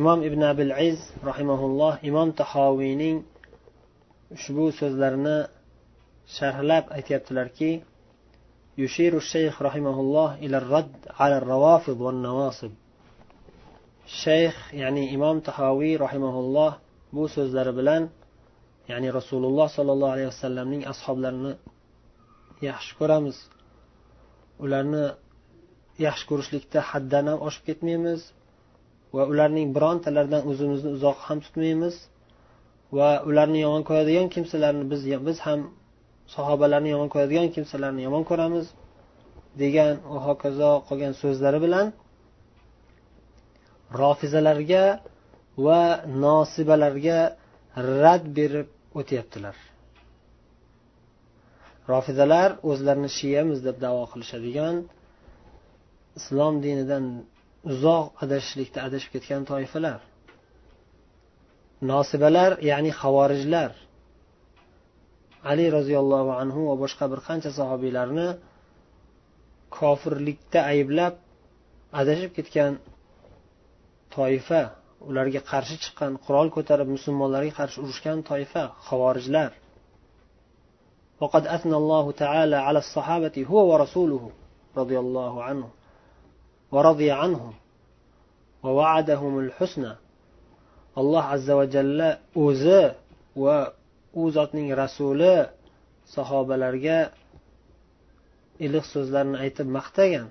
imom ibn abil iz rahimaulloh imom tahoviyning ushbu so'zlarini sharhlab aytyaptilarki يشير الشيخ رحمه الله إلى الرد على الروافض والنواصب shayx ya'ni imom tahoviy rahimaulloh bu so'zlari bilan ya'ni rasululloh sollallohu alayhi vasallamning ashoblarini yaxshi ko'ramiz ularni yaxshi ko'rishlikda haddan ham oshib ketmaymiz Va ularning birontalaridan o'zimizni uzoq ham tutmaymiz va ularni yomon ko'radigan kimsalarni biz biz ham sahobalarni yomon ko'radigan kimsalarni yomon ko'ramiz degan va hokazo qolgan so'zlari bilan rofizalarga va nosibalarga rad berib o'tyaptilar. Rofizalar o'zlarini shiyamiz deb davo qilishadigan islom dinidan uzoq adashishlikda adashib ketgan toifalar nosibalar ya'ni havorijlar ali roziyallohu anhu va boshqa bir qancha sahobiylarni kofirlikda ayblab adashib ketgan toifa ularga qarshi chiqqan qurol ko'tarib musulmonlarga qarshi urushgan toifa havorijlar وقد أثنى الله تعالى على الصحابة هو ورسوله رضي الله عنه ورضي عنهم ووعدهم الحسنى الله عز وجل o'zi va u zotning rasuli sahobalarga iliq so'zlarni aytib maqtagan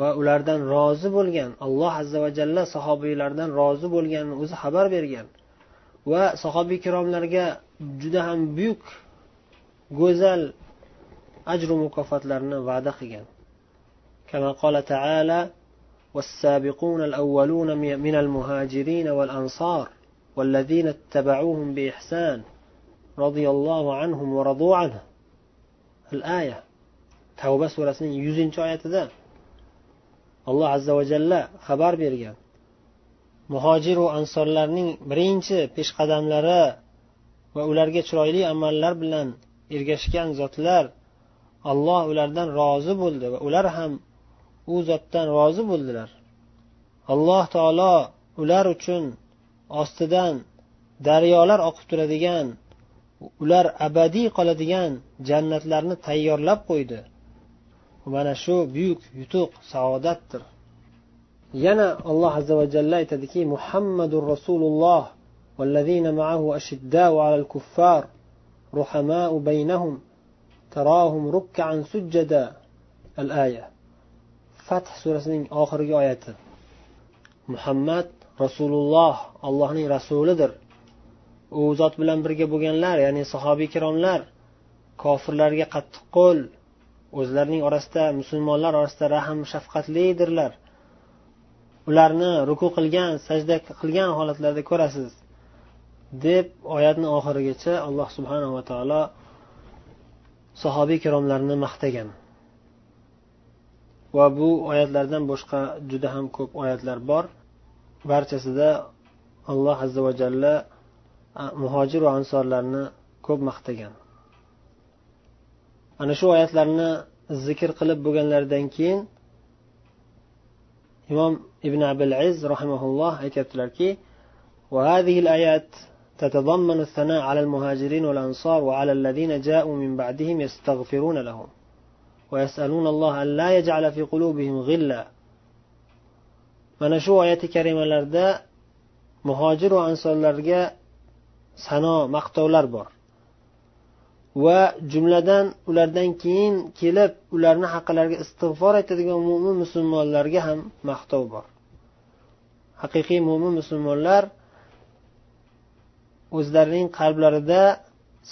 va ulardan rozi bo'lgan alloh azza va jalla sahobiylardan rozi bo'lganini o'zi xabar bergan va sahobiy ikromlarga juda ham buyuk go'zal ajru mukofotlarni va'da qilgan كما قال تعالى والسابقون الأولون من المهاجرين والأنصار والذين اتبعوهم بإحسان رضي الله عنهم ورضوا عنه الآية توبة سورة 100 oyatida alloh azza va jalla xabar bergan muhojiru ansorlarning birinchi peshqadamlari va ularga chiroyli amallar bilan ergashgan zotlar alloh ulardan rozi bo'ldi va ular ham u zotdan rozi bo'ldilar alloh taolo ular uchun ostidan daryolar oqib turadigan ular abadiy qoladigan jannatlarni tayyorlab qo'ydi mana shu buyuk yutuq saodatdir yana alloh azza va jalla aytadiki muhammadur rasululloh والذين معه أشداء على الكفار رحماء بينهم تراهم ركعا سجدا الآية fath surasining oxirgi oyati. Muhammad rasululloh allohning rasulidir. U zot bilan birga bo'lganlar ya'ni sahobiy ikromlar kofirlarga qattiq qo'l o'zlarining orasida musulmonlar orasida rahm shafqatlidirlar. Ularni ruku qilgan sajda qilgan holatlarda ko'rasiz deb oyatni oxirigacha alloh subhanava taolo sahobiy ikromlarni maqtagan. va bu oyatlardan boshqa juda ham ko'p oyatlar bor barchasida alloh azza va jalla muhojir va ansorlarni ko'p maqtagan ana shu oyatlarni zikr qilib bo'lganlaridan keyin imom ibn abil iz rahimaulloh aytyaptilarki وهذه الآيات تتضمن الثناء على المهاجرين والأنصار وعلى الذين جاءوا من بعدهم يستغفرون لهم ويسألون الله أن لا يجعل في قلوبهم غلا mana shu oyati karimalarda muhojir va ansorlarga sano maqtovlar bor va jumladan ulardan keyin kelib ularni haqlariga istig'for aytadigan mo'min musulmonlarga ham maqtov bor haqiqiy mo'min musulmonlar o'zlarining qalblarida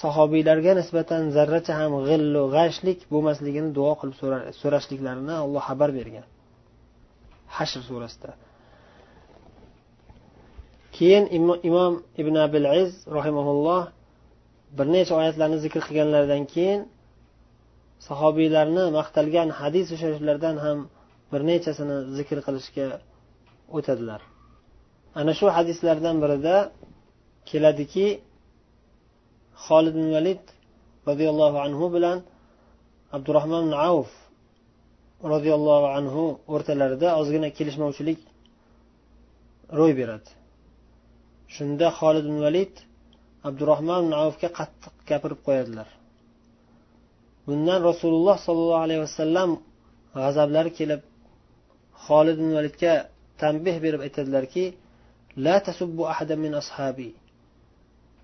sahobiylarga nisbatan zarracha ham g'illu g'ashlik bo'lmasligini duo qilib so'rashliklarini alloh xabar bergan. Hashr surasida. Keyin imom ibn abil iz rahimaulloh bir necha oyatlarni zikr qilganlaridan keyin sahobiylarni maqtalgan hadis shariflardan ham bir nechasini zikr qilishga o'tadilar. Ana shu hadislardan birida keladiki xolid ibn valid roziyallohu anhu bilan abdurahmon ibn avf roziyallohu anhu o'rtalarida ozgina kelishmovchilik ro'y beradi. Shunda xolid ibn valid abdurahmon ibn avfga qattiq gapirib qo'yadilar. Bundan rasululloh sollallohu alayhi vasallam g'azablari kelib xolid ibn validga tanbeh berib aytadilarki la tasubbu min ashabi.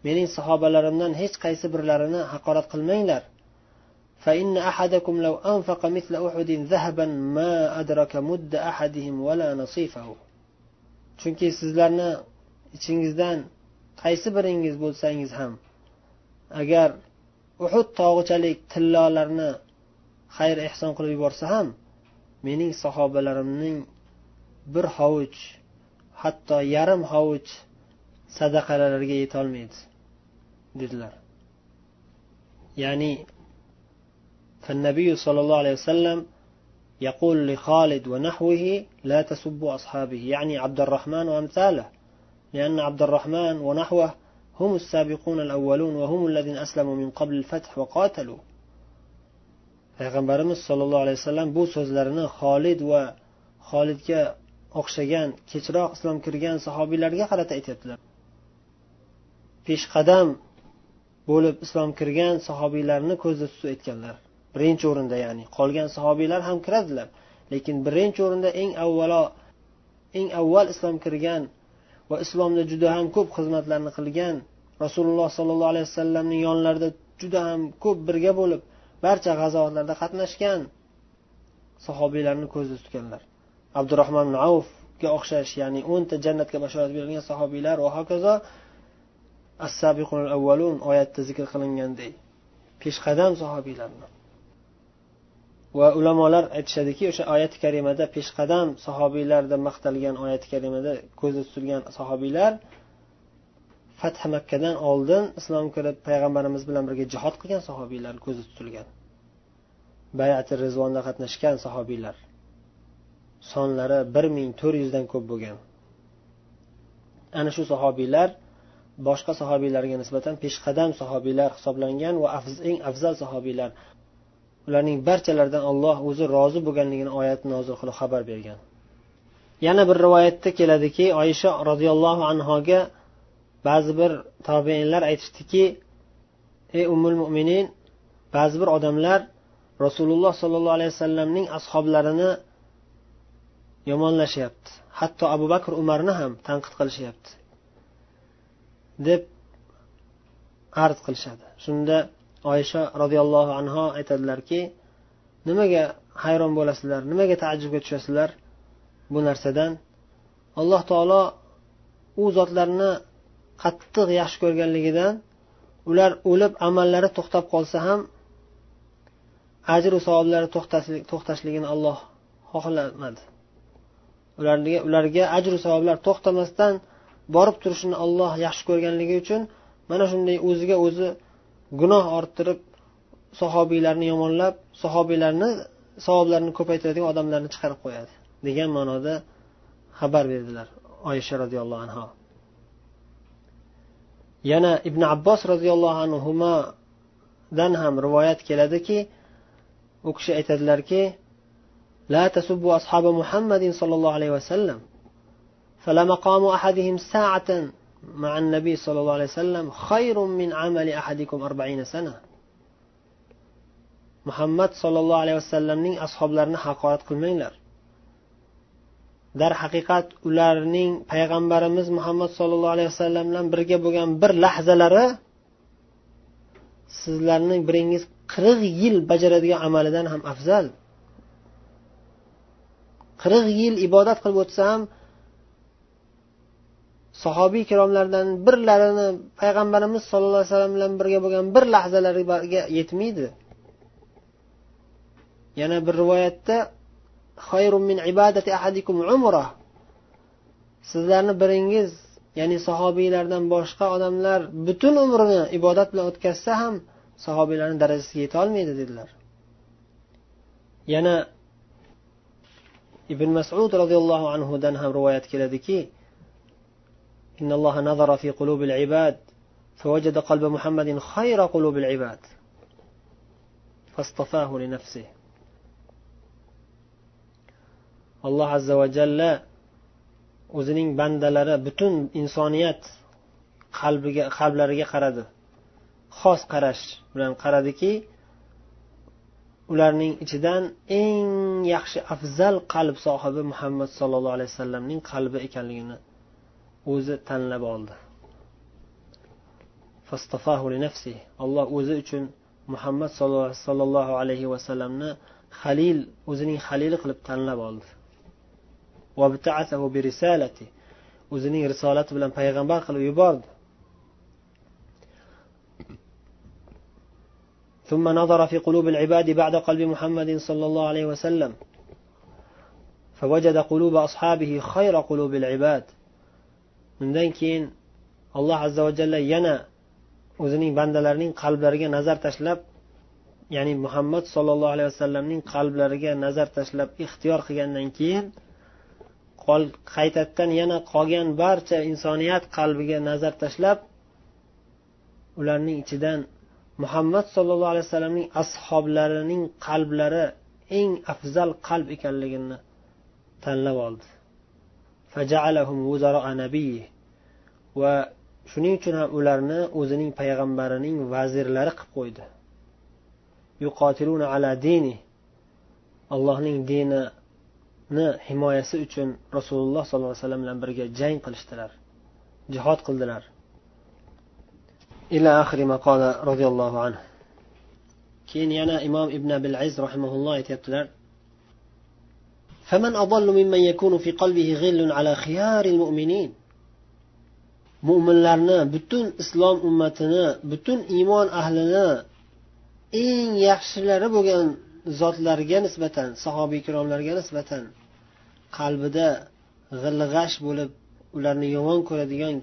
mening sahobalarimdan hech qaysi birlarini haqorat qilmanglar فإن أحدكم لو أنفق مثل أحد ذهبا ما أدرك مد أحدهم ولا نصيفه chunki sizlarni ichingizdan qaysi biringiz bo'lsangiz ham agar uhud tog'ichalik tillolarni xayr ehson qilib yuborsa ham mening sahobalarimning bir hovuch hatto yarim hovuch sadaqalariga yetolmaydi dedilar ya'ni فالنبي صلى الله عليه وسلم يقول لخالد ونحوه لا تسبوا أصحابه يعني عبد الرحمن وأمثاله لأن عبد الرحمن ونحوه هم السابقون الأولون وهم الذين أسلموا من قبل الفتح وقاتلوا payg'ambarimiz sollallohu alayhi vasallam bu so'zlarini xolid va xolidga o'xshagan kechroq islom kirgan sahobiylarga qarata aytyaptilar peshqadam bo'lib islom kirgan sahobiylarni ko'zda tutib aytganlar. Birinchi o'rinda ya'ni qolgan sahobiylar ham kiradilar lekin birinchi o'rinda eng avvalo eng avval islom kirgan va islomda juda ham ko'p xizmatlarni qilgan rasululloh sollallohu alayhi vasallamning yonlarida juda ham ko'p birga bo'lib barcha g'azovatlarda qatnashgan sahobiylarni ko'zda tutganlar. Abdurahmon avfga o'xshash ya'ni o'nta jannatga bashorat berilgan sahobiylar va hokazo as avvalun oyatda zikr qilingandek. Peshqadam sahobiylarni va ulamolar aytishadiki o'sha oyati karimada peshqadam sahobiylar deb maqtalgan oyati karimada ko'zda tutilgan sahobiylar fath makkadan oldin islom kirib payg'ambarimiz bilan birga jihod qilgan sahobiylar ko'zda tutilgan. Bayati rizvonda qatnashgan sahobiylar sonlari bir ming to'rt yuzdan ko'p bo'lgan. Ana shu sahobiylar boshqa sahobiylarga nisbatan peshqadam sahobiylar hisoblangan va eng afzal sahobiylar ularning barchalaridan olloh o'zi rozi bo'lganligini oyat nozil qilib xabar bergan. Yana bir rivoyatda keladiki oysha roziyallohu anhoga ba'zi bir tobeinlar aytishdiki ey umul mo'minin ba'zi bir odamlar rasululloh sollallohu alayhi vasallamning ashoblarini yomonlashyapti. Hatto abu bakr umarni ham tanqid qilishyapti. Deb arz qilishadi. Shunda oysha roziyallohu anhu aytadilarki nimaga hayron bo'lasizlar nimaga taajjubga tushasizlar bu narsadan? Alloh taolo u zotlarni qattiq yaxshi ko'rganligidan ular o'lib amallari to'xtab qolsa ham ajru savoblari to'xtashligini olloh xohlamadi. Ularga ularga ajru savoblar to'xtamasdan borib turishini olloh yaxshi ko'rganligi uchun mana shunday o'ziga o'zi gunoh orttirib sahobiylarni yomonlab sahobiylarni savoblarini ko'paytiradigan odamlarni chiqarib qo'yadi degan ma'noda xabar berdilar oyisha roziyallohu anhu yana ibn abbos roziyallohu anhudan ham rivoyat keladiki u kishi aytadilarki la tasubbu ashabi muhammadin sollallohu alayhi vasallam. وسلم فلمقام أحدهم ساعة مع النبي صلى الله عليه وسلم خير من عمل أحدكم أربعين سنة muhammad sollallohu alayhi vasallamning ashoblarini haqorat qilmanglar darhaqiqat ularning payg'ambarimiz muhammad sollallohu alayhi vasallam bilan birga bo'lgan bir lahzalari sizlarning biringiz qirq yil bajaradigan amalidan ham afzal qirq yil ibodat qilib o'tsa ham sahobiy ikromlardan birlarini payg'ambarimiz sollallohu alayhi vasallam bilan birga bo'lgan bir lahzalariga yetmaydi. Yana bir rivoyatda min ibadati ahadikum umra. Sizlarni biringiz ya'ni sahobiylardan boshqa odamlar butun umrini ibodat bilan o'tkazsa ham sahobiylarni darajasiga yetolmaydi dedilar. Yana ibn masud roziyallohu anhudan ham rivoyat keladiki إن الله نظر في قلوب العباد فوجد قلب محمد خير قلوب العباد فاصطفاه لنفسه الله عز وجل o'zining bandalari butun insoniyat qalbiga qalblariga qaradi xos qarash bilan qaradiki ularning ichidan eng yaxshi afzal qalb sohibi muhammad sollallohu alayhi vasallamning qalbi ekanligini o'zi tanlab oldi alloh o'zi uchun muhammad sollallohu alayhi vasallamni halil o'zining halili qilib tanlab oldi o'zining risolati bilan payg'ambar qilib yubordi ثم نظر في قلوب العباد بعد قلب محمد صلى الله عليه وسلم فوجد قلوب أصحابه خير قلوب العباد undan keyin alloh azza va jalla yana o'zining bandalarining qalblariga nazar tashlab ya'ni muhammad sollallohu alayhi vasallamning qalblariga nazar tashlab ixtiyor qilgandan keyin qaytadan yana qolgan barcha insoniyat qalbiga nazar tashlab ularning ichidan muhammad sollallohu alayhi vasallamning ashoblarining qalblari eng afzal qalb ekanligini tanlab oldi. va shuning uchun ham ularni o'zining payg'ambarining vazirlari qilib qo'ydi yuqotiluna ala dini allohning dinini himoyasi uchun rasululloh sollallohu alayhi vasallam bilan birga jang qilishdilar jihod qildilar ila oxiri maqola roziyallohu anhu keyin yana imom ibn abil iz rahimaulloh aytyaptilar فمن أضل ممن يكون في قلبه غل على خيار المؤمنين mo'minlarni butun islom ummatini butun iymon ahlini eng yaxshilari bo'lgan zotlarga nisbatan sahobiy ikromlarga nisbatan qalbida g'ilg'ash bo'lib ularni yomon ko'radigan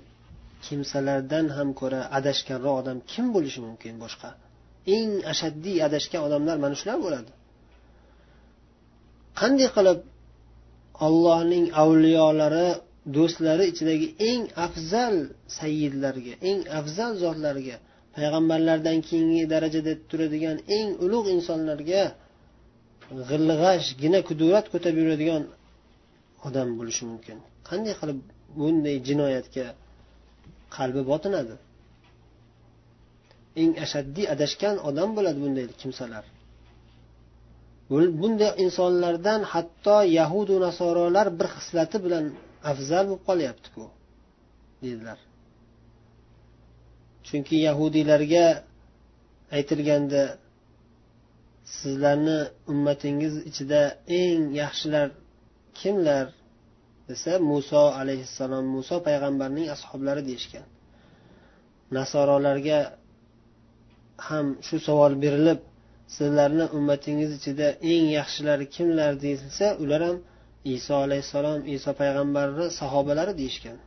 kimsalardan ham ko'ra adashganroq odam kim bo'lishi mumkin boshqa? Eng ashaddiy adashgan odamlar mana shular bo'ladi. Qanday qilib ollohning avliyolari do'stlari ichidagi eng afzal sayyidlarga eng afzal zotlarga payg'ambarlardan keyingi darajada turadigan eng ulug' insonlarga g'ilg'ashgina kudurat ko'tarib yuradigan odam bo'lishi mumkin. Qanday qilib bunday jinoyatga qalbi botinadi? Eng ashaddiy adashgan odam bo'ladi bunday kimsalar. Bunday insonlardan hatto yahudu nasorolar bir xislati bilan afzal bo'lib qolyaptiku dedilar chunki yahudiylarga aytilganda sizlarni ummatingiz ichida eng yaxshilar kimlar desa muso alayhissalom muso payg'ambarning ashoblari deyishgan. Nasorolarga ham shu savol berilib sizlarni ummatingiz ichida eng yaxshilari kimlar deyilsa ular ham iso alayhissalom iso payg'ambarni sahobalari deyishgan.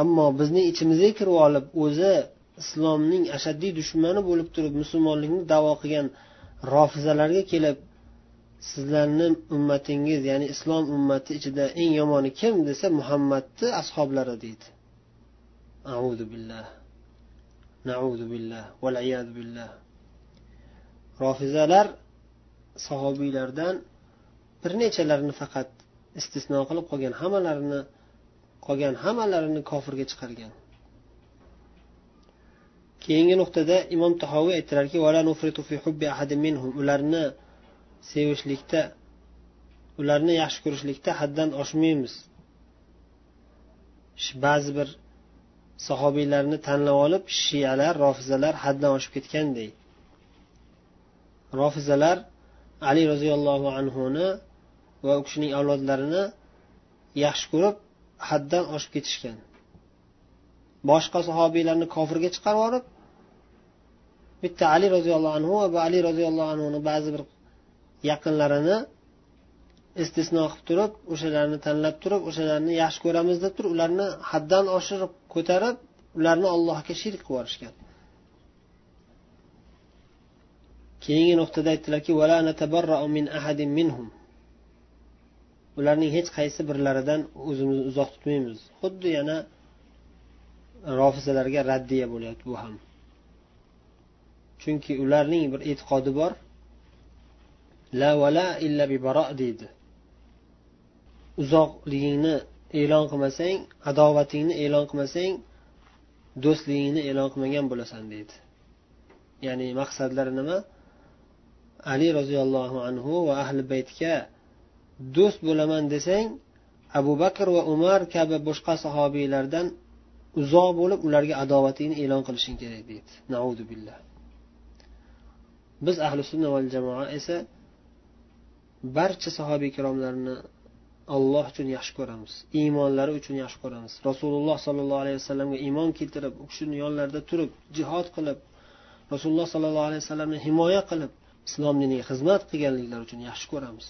Ammo bizning ichimizga kirib olib o'zi islomning ashaddiy dushmani bo'lib turib musulmonlikni davo qilgan rofizalarga kelib sizlarni ummatingiz ya'ni islom ummati ichida eng yomoni kim desa muhammadni ashoblari deydi. Audu billah. Naudu billah. Billah. Rofizalar sahobiylardan bir nechalarini faqat istisno qilib qolgan hammalarini qolgan hammalarini kofirga chiqargan. Keyingi nuqtada imom tahoviy aytdilarki ularni sevishlikda ularni yaxshi ko'rishlikda haddan oshmaymiz. Ba'zi bir sahobiylarni tanlab olib shiyalar rofizalar haddan oshib ketganday. Rofizalar ali roziyallohu anhuni va u kishining avlodlarini yaxshi ko'rib haddan oshib ketishgan. Boshqa sahobiylarni kofirga chiqarib yuborib bitta ali roziyallohu anhu va ali roziyallohu anhuni ba'zi bir yaqinlarini istisno qilib turib o'shalarni tanlab turib o'shalarni yaxshi ko'ramiz deb turib ularni haddan oshirib ko'tarib ularni allohga shirk qilib yuborishgan. Keyingi nuqtada aytdilarki ularning hech qaysi birlaridan o'zimizni uzoq tutmaymiz. Xuddi yana rofizalarga raddiya bo'lyapti bu ham. Chunki ularning bir e'tiqodi bor. La vala illa bibaro deydi. Uzoqligingni e'lon qilmasang adovatingni e'lon qilmasang do'stligingni e'lon qilmagan bo'lasan deydi. Ya'ni maqsadlari nima? Ali roziyallohu anhu va ahli baytga do'st bo'laman desang abu bakr va umar kabi boshqa sahobiylardan uzoq bo'lib ularga adovatingni e'lon qilishing kerak deydi. Naudu billah. Biz ahli sunna val jamoa esa barcha sahobiy ikromlarni alloh uchun yaxshi ko'ramiz iymonlari uchun yaxshi ko'ramiz. Rasululloh sollallohu alayhi vasallamga iymon keltirib u kishini yonlarida turib jihod qilib rasululloh sollallohu alayhi vasallamni himoya qilib islom diniga xizmat qilganliklari uchun yaxshi ko'ramiz.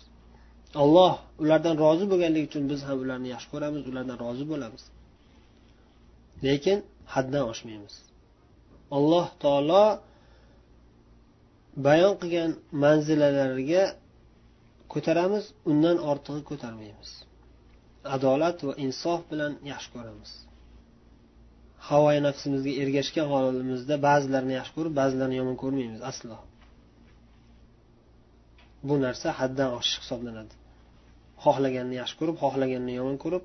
Alloh ulardan rozi bo'lganligi uchun biz ham ularni yaxshi ko'ramiz ulardan rozi bo'lamiz. Lekin haddan oshmaymiz. Alloh taolo bayon qilgan manzilalariga ko'taramiz undan ortig'i ko'tarmaymiz. Adolat va insof bilan yaxshi ko'ramiz. Havoyi nafsimizga ergashgan holimizda ba'zilarini yaxshi ko'rib ba'zilarini yomon ko'rmaymiz aslo. Bu narsa haddan oshish hisoblanadi. Xohlaganini yaxshi ko'rib xohlaganini yomon ko'rib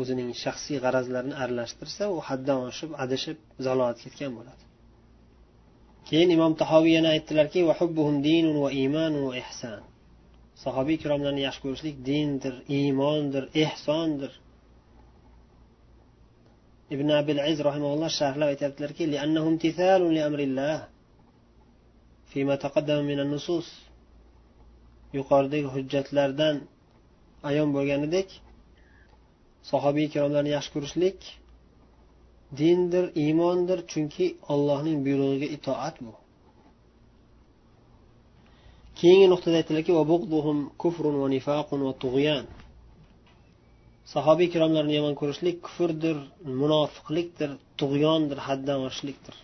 o'zining shaxsiy g'arazlarini aralashtirsa u haddan oshib adashib zalolatga ketgan bo'ladi. Keyin imom tahoviy yana aytdilarki sahobiy ikromlarni yaxshi ko'rishlik dindir iymondir ehsondir. Ibn abil iz rahimalloh sharhlab aytyaptilarki yuqoridagi hujjatlardan ayon bo'lganidek sahobiy ikromlarni yaxshi ko'rishlik dindir iymondir chunki ollohning buyrug'iga itoat bu. Keyingi nuqtada aytiladiki sahobiy ikromlarni yomon ko'rishlik kufrdir munofiqlikdir tug'yondir haddan oshishlikdir